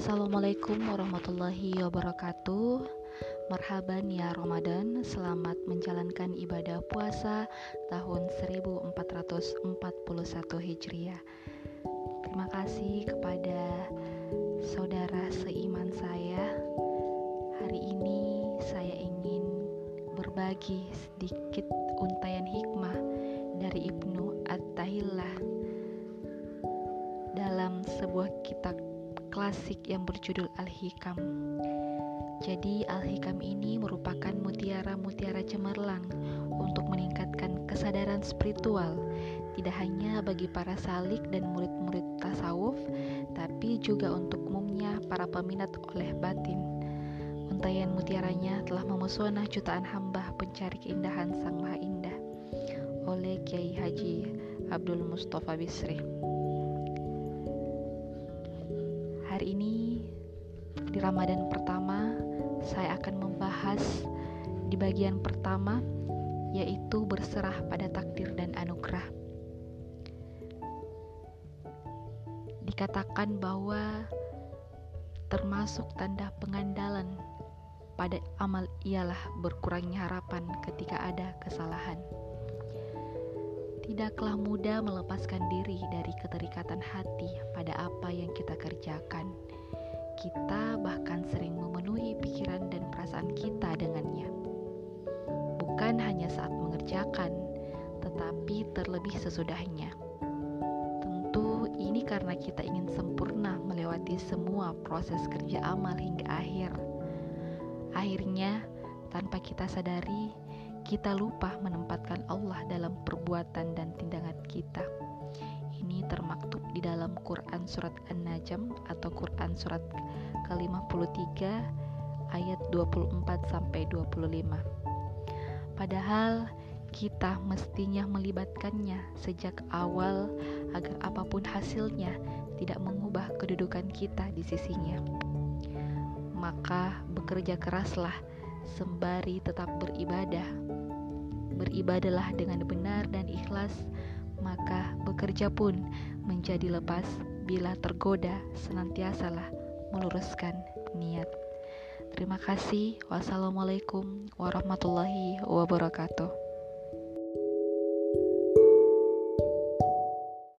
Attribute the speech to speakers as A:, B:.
A: Assalamualaikum warahmatullahi wabarakatuh. Marhaban ya Ramadan. Selamat menjalankan ibadah puasa tahun 1441 Hijriah. Terima kasih kepada saudara seiman saya. Hari ini saya ingin berbagi sedikit untayan hikmah dari Ibnu At-Tahillah dalam sebuah kitab klasik yang berjudul Al-Hikam. Jadi Al-Hikam ini merupakan mutiara-mutiara cemerlang untuk meningkatkan kesadaran spiritual tidak hanya bagi para salik dan murid-murid tasawuf tapi juga untuk umumnya para peminat oleh batin. Untayan mutiaranya telah memesona jutaan hamba pencari keindahan Sang Maha Indah oleh Kiai Haji Abdul Mustafa Bisri. Hari ini di Ramadan pertama saya akan membahas di bagian pertama yaitu berserah pada takdir dan anugerah. Dikatakan bahwa termasuk tanda pengandalan pada amal ialah berkurangnya harapan ketika ada kesalahan. Tidaklah mudah melepaskan diri dari keterikatan hati pada apa yang kita kerjakan. Kita bahkan sering memenuhi pikiran dan perasaan kita dengannya. Bukan hanya saat mengerjakan, tetapi terlebih sesudahnya. Tentu ini karena kita ingin sempurna melewati semua proses kerja amal hingga akhir. Akhirnya, tanpa kita sadari, kita lupa menempatkan Allah dalam perbuatan dan tindakan kita. Ini termaktub di dalam Quran surat An-Najm atau Quran surat ke-53 ayat 24 sampai 25. Padahal kita mestinya melibatkannya sejak awal agar apa pun hasilnya tidak mengubah kedudukan kita di sisinya. Maka bekerja keraslah sembari tetap beribadah. Beribadalah dengan benar dan ikhlas, maka bekerja pun menjadi lepas bila tergoda senantiasalah meluruskan niat. Terima kasih. Wassalamualaikum warahmatullahi wabarakatuh.